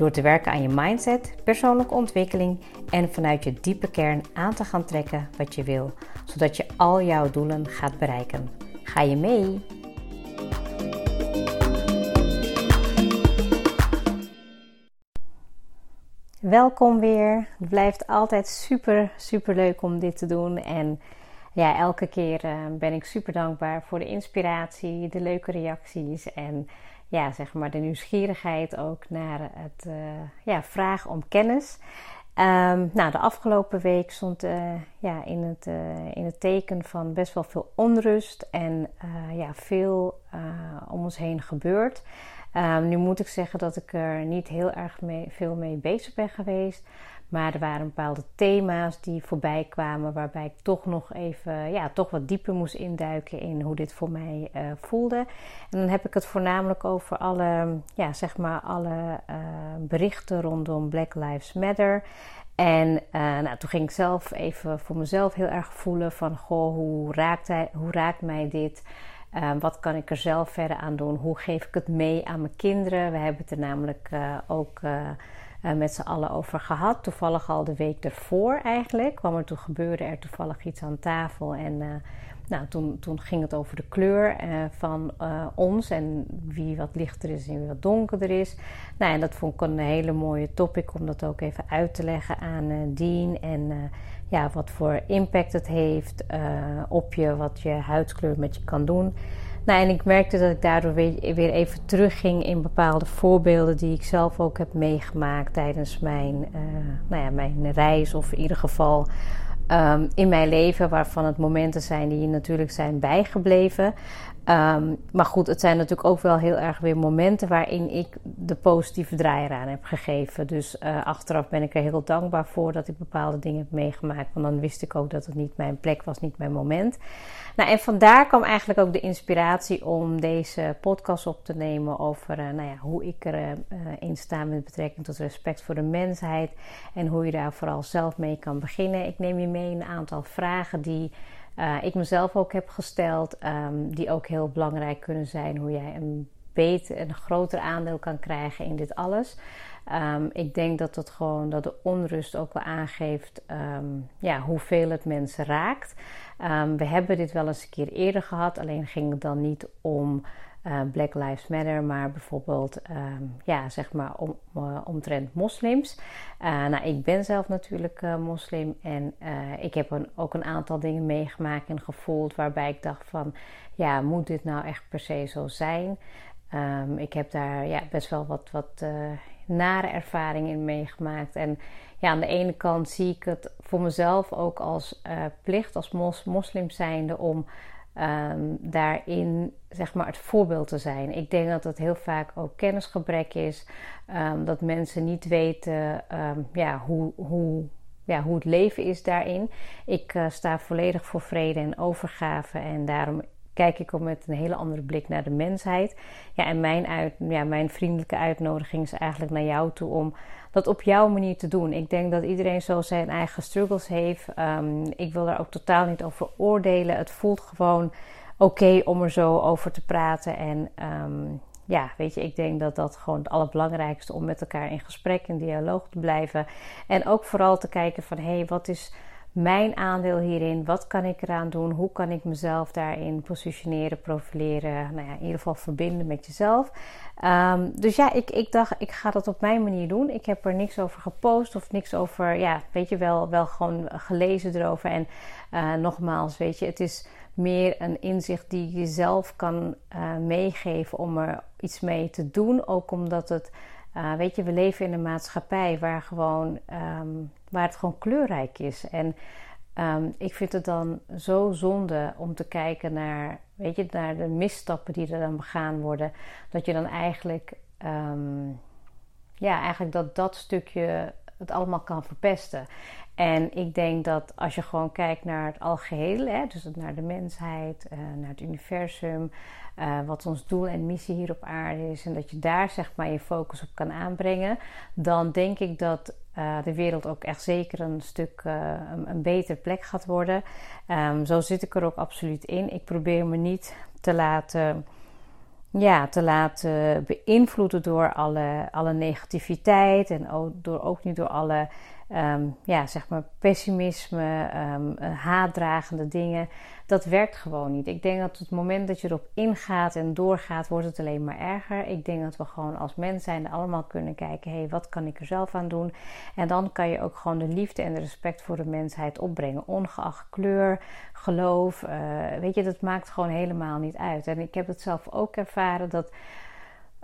Door te werken aan je mindset, persoonlijke ontwikkeling en vanuit je diepe kern aan te gaan trekken wat je wil, zodat je al jouw doelen gaat bereiken. Ga je mee? Welkom weer. Het blijft altijd super, super leuk om dit te doen. En ja, elke keer uh, ben ik super dankbaar voor de inspiratie, de leuke reacties en ja, zeg maar de nieuwsgierigheid ook naar het uh, ja, vragen om kennis. Um, nou, de afgelopen week stond uh, ja, in, het, in het teken van best wel veel onrust en ja, veel om ons heen gebeurt. Um, nu moet ik zeggen dat ik er niet heel erg mee, veel mee bezig ben geweest. Maar er waren bepaalde thema's die voorbij kwamen, waarbij ik toch nog even, ja, toch wat dieper moest induiken in hoe dit voor mij uh, voelde. En dan heb ik het voornamelijk over alle, ja, zeg maar, alle uh, berichten rondom Black Lives Matter. En uh, nou, toen ging ik zelf even voor mezelf heel erg voelen van, goh, hoe raakt, hij, hoe raakt mij dit? wat kan ik er zelf verder aan doen? Hoe geef ik het mee aan mijn kinderen? We hebben het er namelijk ook uh, met z'n allen over gehad. Toevallig al de week ervoor eigenlijk. Kwam er toen gebeurde er toevallig iets aan tafel. En uh, nou, toen, toen ging het over de kleur uh, van ons. En wie wat lichter is en wie wat donkerder is. Nou, en dat vond ik een hele mooie topic om dat ook even uit te leggen aan Dean. En ja, wat voor impact het heeft op je, wat je huidskleur met je kan doen. Nou, en ik merkte dat ik daardoor weer, weer even terugging in bepaalde voorbeelden die ik zelf ook heb meegemaakt tijdens mijn, uh, nou ja, mijn reis, of in ieder geval um, in mijn leven, waarvan het momenten zijn die natuurlijk zijn bijgebleven. Um, maar goed, het zijn natuurlijk ook wel heel erg weer momenten waarin ik de positieve draai eraan heb gegeven. Dus uh, achteraf ben ik er heel dankbaar voor dat ik bepaalde dingen heb meegemaakt. Want dan wist ik ook dat het niet mijn plek was, niet mijn moment. Nou, en vandaar kwam eigenlijk ook de inspiratie om deze podcast op te nemen over uh, nou ja, hoe ik erin uh, sta met betrekking tot respect voor de mensheid. En hoe je daar vooral zelf mee kan beginnen. Ik neem je mee een aantal vragen die uh, ik mezelf ook heb gesteld, um, die ook heel belangrijk kunnen zijn. Hoe jij een beter, een groter aandeel kan krijgen in dit alles. Um, ik denk dat het gewoon dat de onrust ook wel aangeeft um, ja, hoeveel het mensen raakt. we hebben dit wel eens een keer eerder gehad, alleen ging het dan niet om uh, Black Lives Matter, maar bijvoorbeeld um, ja, zeg maar om, uh, omtrent moslims. Uh, nou, ik ben zelf natuurlijk moslim en ik heb een, ook een aantal dingen meegemaakt en gevoeld waarbij ik dacht van, ja, moet dit nou echt per se zo zijn? Um, ik heb daar ja, best wel wat, wat nare ervaringen in meegemaakt en ja, aan de ene kant zie ik het voor mezelf ook als plicht als mos, moslim zijnde om um, daarin zeg maar het voorbeeld te zijn. Ik denk dat dat heel vaak ook kennisgebrek is. Um, dat mensen niet weten um, ja, hoe, hoe, ja, hoe het leven is daarin. Ik uh, sta volledig voor vrede en overgave en daarom kijk ik ook met een hele andere blik naar de mensheid. Ja, en mijn, uit, ja, mijn vriendelijke uitnodiging is eigenlijk naar jou toe om dat op jouw manier te doen. Ik denk dat iedereen zo zijn eigen struggles heeft. Um, ik wil daar ook totaal niet over oordelen. Het voelt gewoon oké om er zo over te praten. En um, ja, weet je, ik denk dat dat gewoon het allerbelangrijkste om met elkaar in gesprek, in dialoog te blijven. En ook vooral te kijken van hé, hey, wat is mijn aandeel hierin? Wat kan ik eraan doen? Hoe kan ik mezelf daarin positioneren, profileren? Nou ja, in ieder geval verbinden met jezelf. Um, dus ja, ik, ik dacht, ik ga dat op mijn manier doen. Ik heb er niks over gepost of niks over, ja, weet je wel, wel gewoon gelezen erover. En uh, nogmaals, weet je, het is meer een inzicht die je zelf kan uh, meegeven om er iets mee te doen. Ook omdat het, uh, weet je, we leven in een maatschappij waar gewoon um, waar het gewoon kleurrijk is. En um, ik vind het dan zo zonde om te kijken naar, weet je, naar de misstappen die er dan begaan worden. Dat je dan eigenlijk, um, ja, eigenlijk dat dat stukje het allemaal kan verpesten. En ik denk dat als je gewoon kijkt naar het algeheel, hè, dus naar de mensheid, uh, naar het universum, uh, wat ons doel en missie hier op aarde is, en dat je daar zeg maar je focus op kan aanbrengen, dan denk ik dat uh, de wereld ook echt zeker een stuk een, een betere plek gaat worden. Um, zo zit ik er ook absoluut in. Ik probeer me niet te laten ja, te laten beïnvloeden door alle, alle negativiteit en ook door, ook niet door alle um, ja, zeg maar pessimisme, um, haatdragende dingen. Dat werkt gewoon niet. Ik denk dat het moment dat je erop ingaat en doorgaat, wordt het alleen maar erger. Ik denk dat we gewoon als mens zijn allemaal kunnen kijken: hé, hey, wat kan ik er zelf aan doen? En dan kan je ook gewoon de liefde en de respect voor de mensheid opbrengen, ongeacht kleur, geloof. Uh, weet je, dat maakt gewoon helemaal niet uit. En ik heb het zelf ook ervaren dat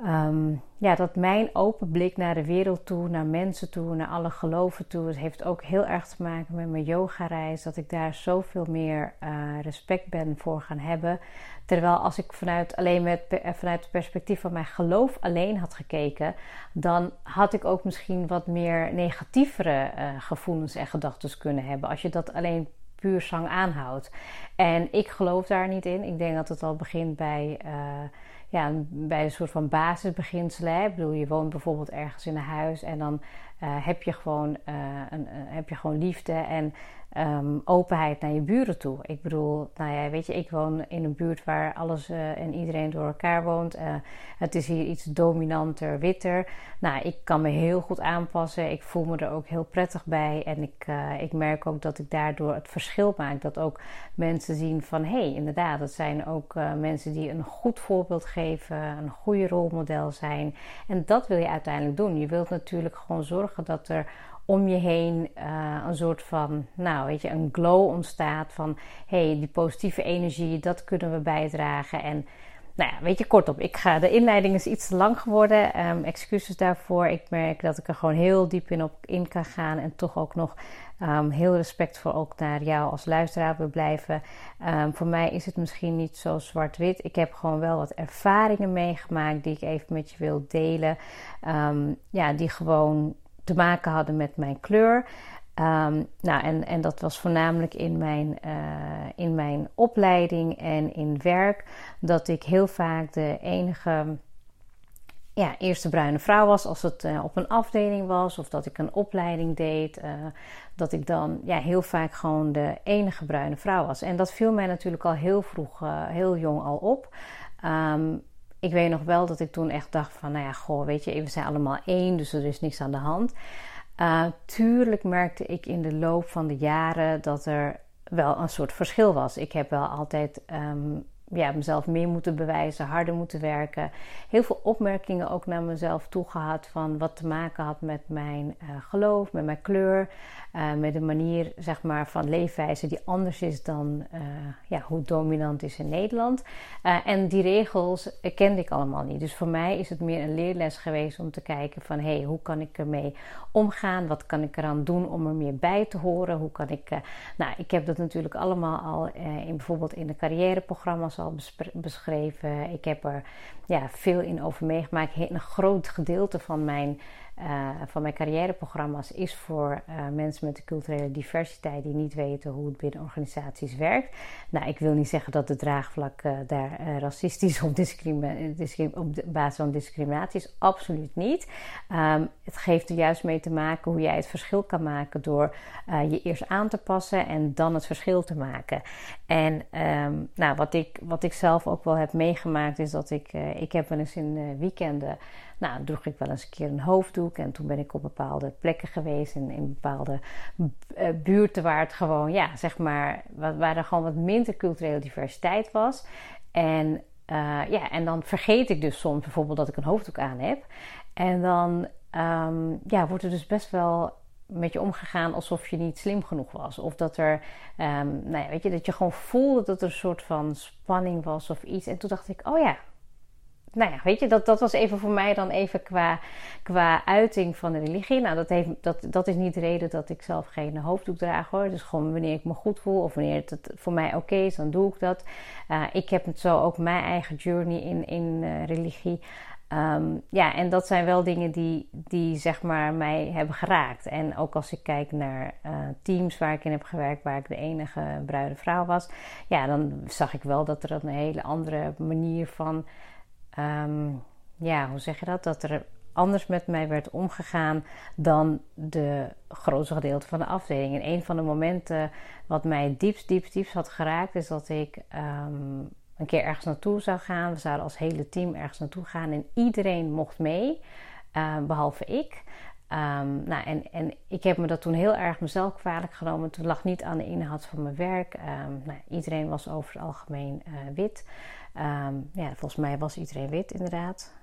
Um, ja, dat mijn open blik naar de wereld toe, naar mensen toe, naar alle geloven toe, het heeft ook heel erg te maken met mijn yoga-reis. Dat ik daar zoveel meer uh, respect ben voor gaan hebben. Terwijl als ik vanuit, alleen met, eh, vanuit het perspectief van mijn geloof alleen had gekeken, dan had ik ook misschien wat meer negatievere uh, gevoelens en gedachten kunnen hebben. Als je dat alleen puur zang aanhoudt. En ik geloof daar niet in. Ik denk dat het al begint bij. Ja, bij een soort van basisbeginselen. Ik bedoel, je woont bijvoorbeeld ergens in een huis en dan uh, heb, je gewoon, uh, een, heb je gewoon liefde en um, openheid naar je buren toe. Ik bedoel, nou ja, weet je, ik woon in een buurt waar alles en iedereen door elkaar woont. Het is hier iets dominanter, witter. Nou, ik kan me heel goed aanpassen. Ik voel me er ook heel prettig bij. En ik, ik merk ook dat ik daardoor het verschil maak. Dat ook mensen zien van, hé, hey, inderdaad, dat zijn ook mensen die een goed voorbeeld geven, een goede rolmodel zijn. En dat wil je uiteindelijk doen. Je wilt natuurlijk gewoon zorgen dat er om je heen uh, een soort van, nou weet je, een glow ontstaat van, hé, hey, die positieve energie, dat kunnen we bijdragen. En nou ja, weet je, kortom, ik ga, de inleiding is iets te lang geworden. Um, excuses daarvoor. Ik merk dat ik er gewoon heel diep in, op, in kan gaan en toch ook nog um, heel respectvol ook naar jou als luisteraar wil blijven. Um, voor mij is het misschien niet zo zwart-wit. Ik heb gewoon wel wat ervaringen meegemaakt die ik even met je wil delen. ja, die gewoon te maken hadden met mijn kleur. Um, nou, en, en dat was voornamelijk in mijn, uh, in mijn opleiding en in werk. Dat ik heel vaak de enige ja, eerste bruine vrouw was als het uh, op een afdeling was. Of dat ik een opleiding deed. Uh, dat ik dan ja, heel vaak gewoon de enige bruine vrouw was. En dat viel mij natuurlijk al heel vroeg, heel jong al op. Um, ik weet nog wel dat ik toen echt dacht van, nou ja, goh, weet je, we zijn allemaal één, dus er is niks aan de hand. Uh, tuurlijk merkte ik in de loop van de jaren dat er wel een soort verschil was. Ik heb wel altijd um, ja, mezelf meer moeten bewijzen, harder moeten werken. Heel veel opmerkingen ook naar mezelf toe gehad van wat te maken had met mijn uh, geloof, met mijn kleur, uh, met een manier zeg maar, van leefwijze die anders is dan uh, ja, hoe dominant is in Nederland. en die regels kende ik allemaal niet. Dus voor mij is het meer een leerles geweest om te kijken van hé, hey, hoe kan ik ermee omgaan? Wat kan ik eraan doen om er meer bij te horen? Hoe kan ik, nou, ik heb dat natuurlijk allemaal al in bijvoorbeeld in de carrièreprogramma's al beschreven. Ik heb er ja, veel in over meegemaakt. Een groot gedeelte van mijn van mijn carrièreprogramma's is voor mensen met de culturele diversiteit die niet weten hoe het binnen organisaties werkt. Nou, ik wil niet zeggen dat de draagvlak uh, daar racistisch of op basis van discriminatie is. Absoluut niet. Um, het geeft er juist mee te maken hoe jij het verschil kan maken door je eerst aan te passen en dan het verschil te maken. En um, nou, wat, ik, wat ik zelf ook wel heb meegemaakt is dat ik, ik heb wel eens in weekenden nou, droeg ik wel eens een keer een hoofddoek. En toen ben ik op bepaalde plekken geweest. In, in bepaalde uh, buurten waar het gewoon, ja, zeg maar, waar, er gewoon wat minder culturele diversiteit was. En, uh, ja, en dan vergeet ik dus soms bijvoorbeeld dat ik een hoofddoek aan heb. En dan um, ja, wordt er dus best wel met je omgegaan alsof je niet slim genoeg was. Of dat er, um, nou ja, weet je, dat je gewoon voelde dat er een soort van spanning was of iets. En toen dacht ik, oh ja, nou ja, weet je, dat, dat was even voor mij dan even qua, qua uiting van de religie. Nou, dat, heeft, dat, dat is niet de reden dat ik zelf geen hoofddoek draag hoor. Dus gewoon wanneer ik me goed voel of wanneer het voor mij oké is, dan doe ik dat. Uh, ik heb zo ook mijn eigen journey in, in uh, religie. Ehm, ja, en dat zijn wel dingen die, die zeg maar mij hebben geraakt. En ook als ik kijk naar uh, teams waar ik in heb gewerkt, waar ik de enige bruide vrouw was, ja, dan zag ik wel dat er een hele andere manier van, ehm, ja, hoe zeg je dat? Dat er anders met mij werd omgegaan dan de grootste gedeelte van de afdeling. En een van de momenten wat mij diepst, diepst, diepst had geraakt, is dat ik ehm, een keer ergens naartoe zou gaan. We zouden als hele team ergens naartoe gaan en iedereen mocht mee, uh, behalve ik. Um, nou, en, en ik heb me dat toen heel erg mezelf kwalijk genomen. Het lag niet aan de inhoud van mijn werk. Nou, iedereen was over het algemeen uh, wit. Um, ja, volgens mij was iedereen wit, inderdaad.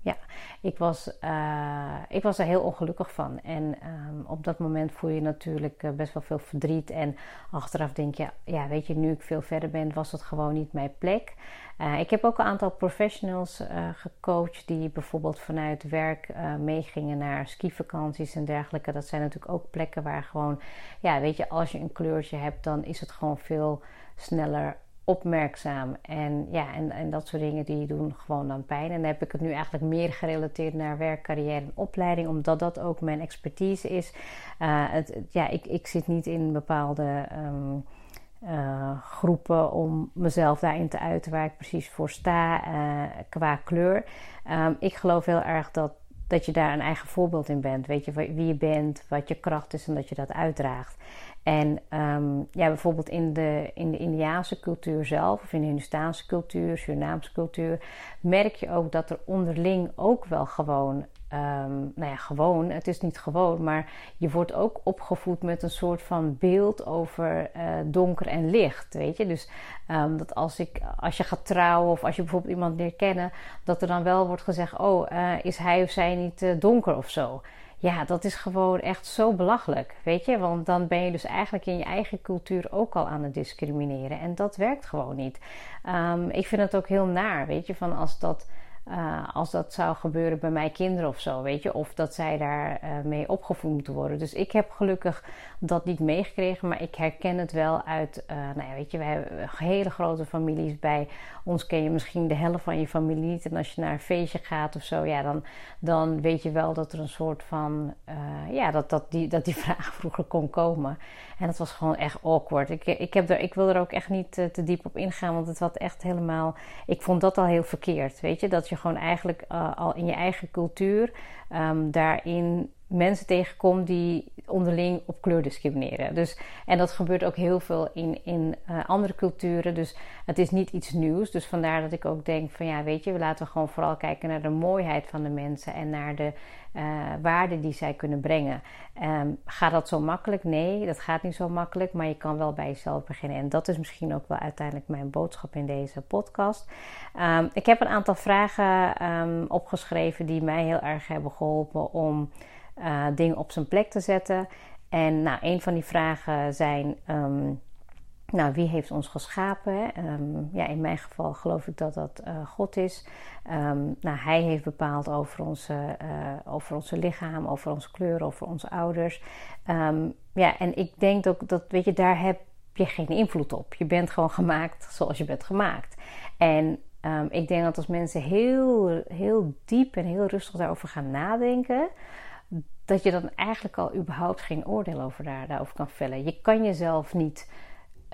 Ja, ik was, uh, ik was er heel ongelukkig van. En um, op dat moment voel je natuurlijk uh, best wel veel verdriet. En achteraf denk je, ja, weet je, nu ik veel verder ben, was dat gewoon niet mijn plek. Uh, ik heb ook een aantal professionals gecoacht die bijvoorbeeld vanuit werk meegingen naar skivakanties en dergelijke. Dat zijn natuurlijk ook plekken waar gewoon, ja, weet je, als je een kleurtje hebt, dan is het gewoon veel sneller opmerkzaam. En ja, en, en dat soort dingen die doen gewoon dan pijn. En dan heb ik het nu eigenlijk meer gerelateerd naar werk, carrière en opleiding, omdat dat ook mijn expertise is. Uh, het, ja, ik, ik zit niet in bepaalde um, uh, groepen om mezelf daarin te uiten waar ik precies voor sta uh, qua kleur. Um, ik geloof heel erg dat dat je daar een eigen voorbeeld in bent. Weet je wie je bent, wat je kracht is en dat je dat uitdraagt. En um, ja, bijvoorbeeld in de, in de Indiaanse cultuur zelf, of in de Hindustaanse cultuur, Surinaamse cultuur, merk je ook dat er onderling ook wel gewoon, um, nou ja, gewoon, het is niet gewoon, maar je wordt ook opgevoed met een soort van beeld over uh, donker en licht, weet je. Dus um, dat als, ik, als je gaat trouwen of als je bijvoorbeeld iemand leert kennen, dat er dan wel wordt gezegd, oh, uh, is hij of zij niet uh, donker of zo. Ja, dat is gewoon echt zo belachelijk, weet je? Want dan ben je dus eigenlijk in je eigen cultuur ook al aan het discrimineren. En dat werkt gewoon niet. Um, ik vind het ook heel naar, weet je, van als dat uh, als dat zou gebeuren bij mijn kinderen of zo, weet je, of dat zij daar uh, mee opgevoed moeten worden. Dus ik heb gelukkig dat niet meegekregen, maar ik herken het wel uit, uh, nou ja, weet je, we hebben hele grote families. Bij ons ken je misschien de helft van je familie niet. En als je naar een feestje gaat of zo, ja, dan, dan weet je wel dat er een soort van, ja, dat, dat, die, dat die vraag vroeger kon komen. En dat was gewoon echt awkward. Ik, ik, heb er, ik wil er ook echt niet te diep op ingaan, want het was echt helemaal, ik vond dat al heel verkeerd, weet je, dat je gewoon eigenlijk uh, al in je eigen cultuur um, daarin mensen tegenkomt die onderling op kleur discrimineren. Dus, en dat gebeurt ook heel veel in, in uh, andere culturen. Dus het is niet iets nieuws. Dus vandaar dat ik ook denk van ja, weet je, we laten gewoon vooral kijken naar de mooiheid van de mensen en naar de uh, waarde die zij kunnen brengen. Um, gaat dat zo makkelijk? Nee, dat gaat niet zo makkelijk. Maar je kan wel bij jezelf beginnen. En dat is misschien ook wel uiteindelijk mijn boodschap in deze podcast. Um, ik heb een aantal vragen um, opgeschreven die mij heel erg hebben geholpen om uh, dingen op zijn plek te zetten. En nou, een van die vragen zijn. Nou, wie heeft ons geschapen? Um, ja, in mijn geval geloof ik dat dat uh, God is. Um, nou, hij heeft bepaald over, onze, uh, over onze lichaam, over onze kleur, over onze ouders. ja, en ik denk ook dat, weet je, daar heb je geen invloed op. Je bent gewoon gemaakt zoals je bent gemaakt. En ik denk dat als mensen heel, heel diep en heel rustig daarover gaan nadenken dat je dan eigenlijk al überhaupt geen oordeel over daar, daarover kan vellen. Je kan jezelf niet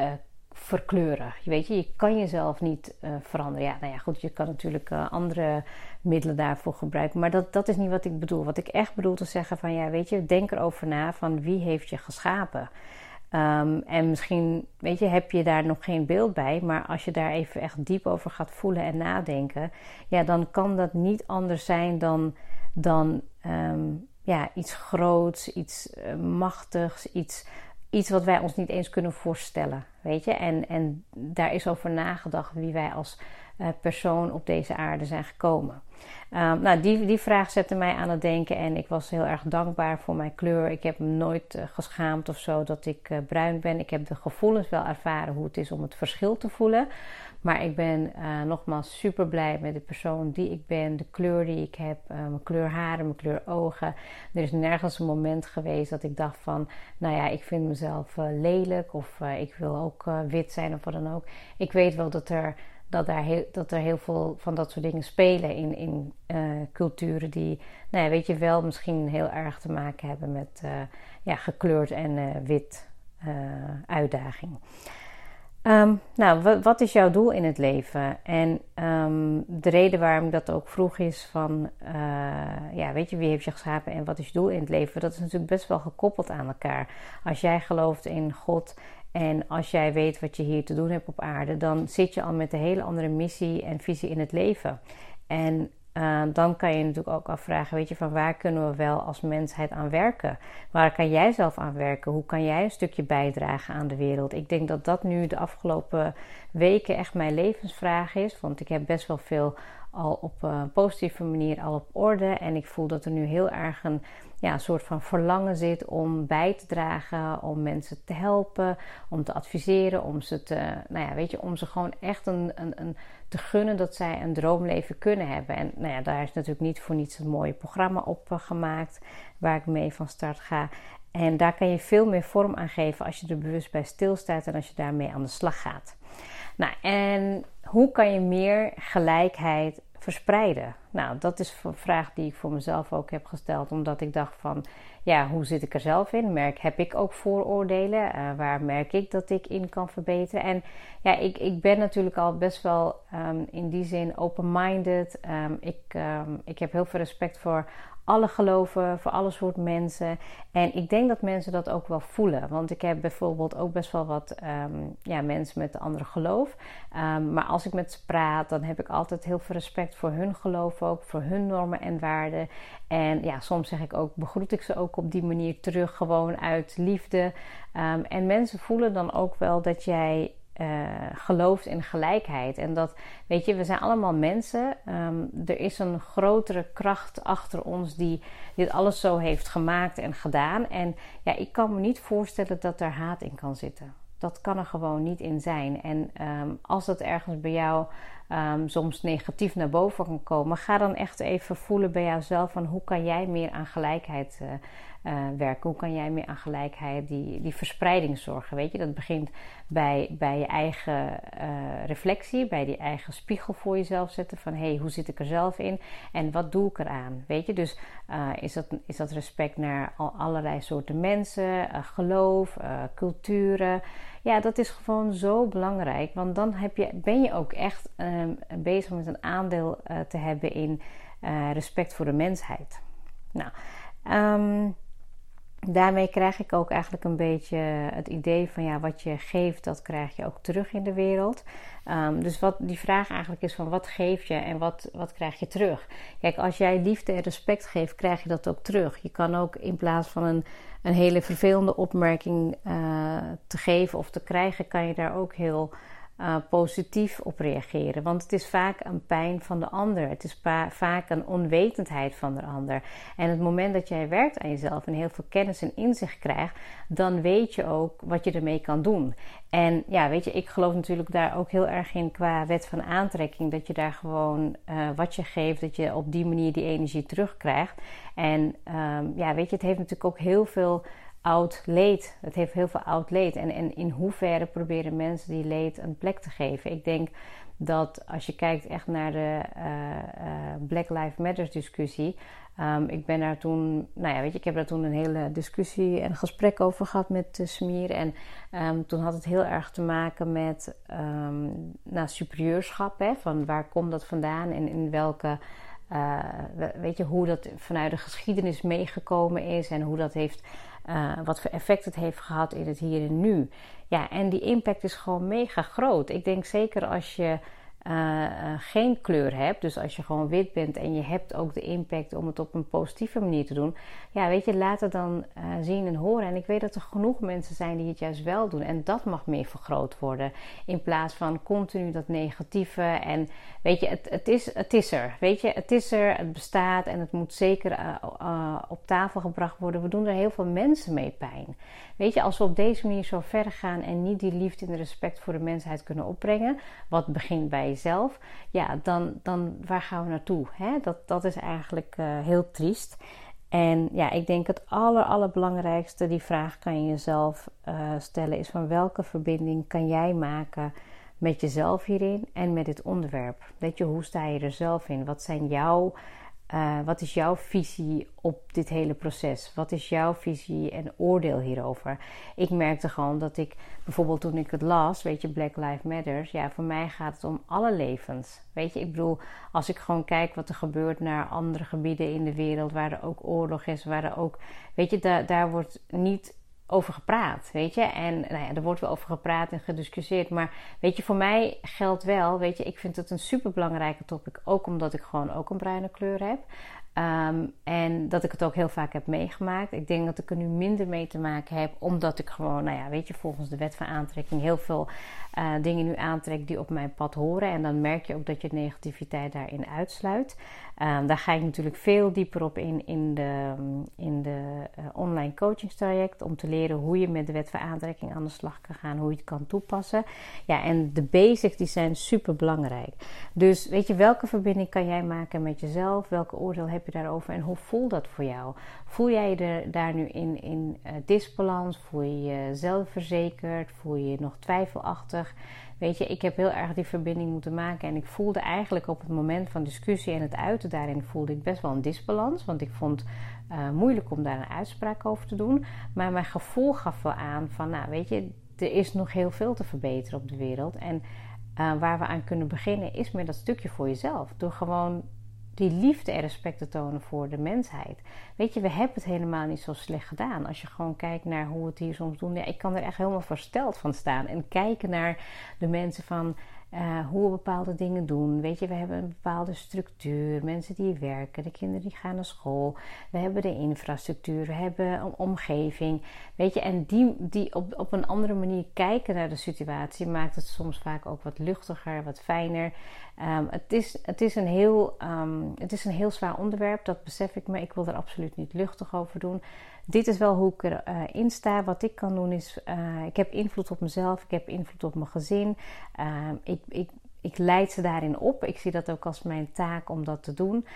uh, verkleuren. Je weet je, je kan jezelf niet uh, veranderen. Ja, nou ja, goed, je kan natuurlijk uh, andere middelen daarvoor gebruiken. Maar dat, dat is niet wat ik bedoel. Wat ik echt bedoel te zeggen van ja, weet je, denk erover na van wie heeft je geschapen. Um, en misschien, weet je, heb je daar nog geen beeld bij. Maar als je daar even echt diep over gaat voelen en nadenken. Ja, dan kan dat niet anders zijn dan, dan um, ja, iets groots, iets machtigs, iets, iets wat wij ons niet eens kunnen voorstellen. Weet je? En, en daar is over nagedacht wie wij als uh, persoon op deze aarde zijn gekomen. Um, nou, die, die vraag zette mij aan het denken en ik was heel erg dankbaar voor mijn kleur. Ik heb me nooit uh, geschaamd of zo dat ik uh, bruin ben. Ik heb de gevoelens wel ervaren hoe het is om het verschil te voelen. Maar ik ben uh, nogmaals super blij met de persoon die ik ben, de kleur die ik heb, mijn kleur haren, mijn kleur ogen. Er is nergens een moment geweest dat ik dacht van, nou ja, ik vind mezelf lelijk of ik wil ook wit zijn of wat dan ook. Ik weet wel dat er dat, daar heel, dat er heel veel van dat soort dingen spelen in, in culturen die, nou ja, weet je wel, misschien heel erg te maken hebben met ja, gekleurd en wit uitdaging. Um, nou, wat is jouw doel in het leven? En um, de reden waarom ik dat ook vroeg is van, ja, weet je, wie heeft je geschapen en wat is je doel in het leven? Dat is natuurlijk best wel gekoppeld aan elkaar. Als jij gelooft in God en als jij weet wat je hier te doen hebt op aarde, dan zit je al met een hele andere missie en visie in het leven. En uh, dan kan je natuurlijk ook afvragen, weet je, van waar kunnen we wel als mensheid aan werken? Waar kan jij zelf aan werken? Hoe kan jij een stukje bijdragen aan de wereld? Ik denk dat dat nu de afgelopen weken echt mijn levensvraag is, want ik heb best wel veel al op een positieve manier al op orde en ik voel dat er nu heel erg een ja, een soort van verlangen zit om bij te dragen, om mensen te helpen, om te adviseren, om ze te, nou ja, weet je, om ze gewoon echt een, een, een te gunnen dat zij een droomleven kunnen hebben. En nou ja, daar is natuurlijk niet voor niets een mooie programma op uh, gemaakt waar ik mee van start ga. En daar kan je veel meer vorm aan geven als je er bewust bij stilstaat en als je daarmee aan de slag gaat. Nou, en hoe kan je meer gelijkheid verspreiden? Nou, dat is een vraag die ik voor mezelf ook heb gesteld, omdat ik dacht van, ja, hoe zit ik er zelf in? Merk, heb ik ook vooroordelen? Uh, waar merk ik dat ik in kan verbeteren? En ja, ik, ik ben natuurlijk al best wel um, in die zin open-minded. Um, ik, um, ik heb heel veel respect voor alle geloven, voor alle soort mensen. En ik denk dat mensen dat ook wel voelen. Want ik heb bijvoorbeeld ook best wel wat um, ja, mensen met een andere geloof. Um, maar als ik met ze praat, dan heb ik altijd heel veel respect voor hun geloof ook, voor hun normen en waarden. En ja, soms zeg ik ook, begroet ik ze ook op die manier terug, gewoon uit liefde. Um, en mensen voelen dan ook wel dat jij uh, gelooft in gelijkheid. En dat, weet je, we zijn allemaal mensen. Um, er is een grotere kracht achter ons die dit alles zo heeft gemaakt en gedaan. En ja, ik kan me niet voorstellen dat er haat in kan zitten. Dat kan er gewoon niet in zijn. En um, als dat ergens bij jou um, soms negatief naar boven kan komen, ga dan echt even voelen bij jouzelf van hoe kan jij meer aan gelijkheid uh, uh, werken? Hoe kan jij meer aan gelijkheid, die, die verspreiding zorgen? Weet je, dat begint bij, bij je eigen uh, reflectie, bij die eigen spiegel voor jezelf zetten. Van hé, hey, hoe zit ik er zelf in en wat doe ik eraan? Weet je, dus uh, is, dat, is dat respect naar al, allerlei soorten mensen, geloof, culturen? Ja, dat is gewoon zo belangrijk, want dan heb je, ben je ook echt um, bezig met een aandeel te hebben in respect voor de mensheid. Nou, um, daarmee krijg ik ook eigenlijk een beetje het idee van ja, wat je geeft, dat krijg je ook terug in de wereld. Um, dus wat die vraag eigenlijk is van wat geef je en wat, wat krijg je terug? Kijk, als jij liefde en respect geeft, krijg je dat ook terug. Je kan ook in plaats van een, een hele vervelende opmerking uh, te geven of te krijgen, kan je daar ook heel uh, positief op reageren. Want het is vaak een pijn van de ander. Het is vaak een onwetendheid van de ander. En het moment dat jij werkt aan jezelf en heel veel kennis en inzicht krijgt, dan weet je ook wat je ermee kan doen. En ja, weet je, ik geloof natuurlijk daar ook heel erg in qua wet van aantrekking. Dat je daar gewoon uh, wat je geeft, dat je op die manier die energie terugkrijgt. En um, ja, weet je, het heeft natuurlijk ook heel veel oud leed. Het heeft heel veel oud leed. En, en in hoeverre proberen mensen die leed een plek te geven? Ik denk dat als je kijkt echt naar de uh, uh, Black Lives Matter discussie. Um, ik ben daar toen, nou ja, weet je, ik heb daar toen een hele discussie en gesprek over gehad met uh, Smier. En um, toen had het heel erg te maken met um, nou, superieurschap. Hè, van waar komt dat vandaan en in welke. weet je, hoe dat vanuit de geschiedenis meegekomen is en hoe dat heeft uh, wat voor effect het heeft gehad in het hier en nu. Ja, en die impact is gewoon mega groot. Ik denk zeker als je uh, geen kleur hebt, dus als je gewoon wit bent en je hebt ook de impact om het op een positieve manier te doen, ja, weet je, laat het dan uh, zien en horen. En ik weet dat er genoeg mensen zijn die het juist wel doen en dat mag meer vergroot worden in plaats van continu dat negatieve. En weet je, het, het, is, het is er, weet je, het is er, het bestaat en het moet zeker op tafel gebracht worden. We doen er heel veel mensen mee pijn. Weet je, als we op deze manier zo verder gaan en niet die liefde en respect voor de mensheid kunnen opbrengen, wat begint bij jezelf, ja, dan, dan waar gaan we naartoe? Hè? Dat, dat is eigenlijk uh, heel triest. En ja, ik denk het aller, allerbelangrijkste, die vraag kan je jezelf uh, stellen, is van welke verbinding kan jij maken met jezelf hierin en met dit onderwerp. Weet je, hoe sta je er zelf in? Wat zijn jouw uh, wat is jouw visie op dit hele proces? Wat is jouw visie en oordeel hierover? Ik merkte gewoon dat ik bijvoorbeeld toen ik het las, weet je, Black Lives Matter, ja, voor mij gaat het om alle levens. Weet je, ik bedoel, als ik gewoon kijk wat er gebeurt naar andere gebieden in de wereld waar er ook oorlog is, waar er ook, weet je, daar, daar wordt niet over gepraat, weet je. En nou ja, er wordt wel over gepraat en gediscussieerd. Maar weet je, voor mij geldt wel, weet je, ik vind het een super belangrijke topic. Ook omdat ik gewoon ook een bruine kleur heb. Ehm, en dat ik het ook heel vaak heb meegemaakt. Ik denk dat ik er nu minder mee te maken heb, omdat ik gewoon, nou ja, weet je, volgens de wet van aantrekking heel veel uh, dingen nu aantrek die op mijn pad horen. En dan merk je ook dat je negativiteit daarin uitsluit. Um, daar ga ik natuurlijk veel dieper op in in de, in de uh, online coachingstraject. Om te leren hoe je met de wet van aantrekking aan de slag kan gaan. Hoe je het kan toepassen. Ja, en de basics die zijn super belangrijk. Dus weet je, welke verbinding kan jij maken met jezelf? Welke oordeel heb je daarover? En hoe voelt dat voor jou? Voel jij je daar nu in, in uh, disbalans? Voel je je zelfverzekerd? Voel je je nog twijfelachtig? Weet je, ik heb heel erg die verbinding moeten maken. En ik voelde eigenlijk op het moment van discussie en het uiten daarin voelde ik best wel een disbalans. Want ik vond uh, moeilijk om daar een uitspraak over te doen. Maar mijn gevoel gaf wel aan van, nou weet je, er is nog heel veel te verbeteren op de wereld. En uh, waar we aan kunnen beginnen is met dat stukje voor jezelf. Door gewoon die liefde en respect te tonen voor de mensheid. Weet je, we hebben het helemaal niet zo slecht gedaan. Als je gewoon kijkt naar hoe we het hier soms doen. Ja, ik kan er echt helemaal versteld van staan. En kijken naar de mensen van uh, hoe we bepaalde dingen doen. Weet je, we hebben een bepaalde structuur. Mensen die werken, de kinderen die gaan naar school. We hebben de infrastructuur, we hebben een omgeving. Weet je, en die, die op, op een andere manier kijken naar de situatie maakt het soms vaak ook wat luchtiger, wat fijner. Um, het, is, het, is een heel, um, het is een heel zwaar onderwerp, dat besef ik me. Ik wil er absoluut niet luchtig over doen dit is wel hoe ik erin uh, sta. Wat ik kan doen is, uh, ik heb invloed op mezelf, ik heb invloed op mijn gezin. Uh, ik, ik, ik leid ze daarin op. Ik zie dat ook als mijn taak om dat te doen.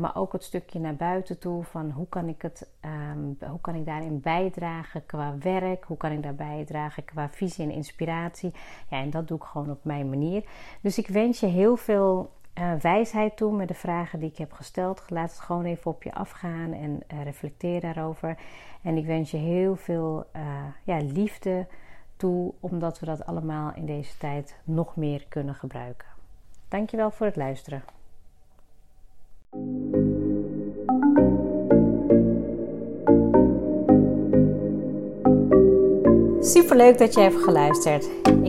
maar ook het stukje naar buiten toe van hoe kan ik het, um, hoe kan ik daarin bijdragen qua werk, hoe kan ik daar bijdragen qua visie en inspiratie. Ja, en dat doe ik gewoon op mijn manier. Dus ik wens je heel veel uh, wijsheid toe met de vragen die ik heb gesteld. Laat het gewoon even op je afgaan en uh, reflecteer daarover. En ik wens je heel veel uh, ja, liefde toe, omdat we dat allemaal in deze tijd nog meer kunnen gebruiken. Dankjewel voor het luisteren. Super leuk dat je hebt geluisterd.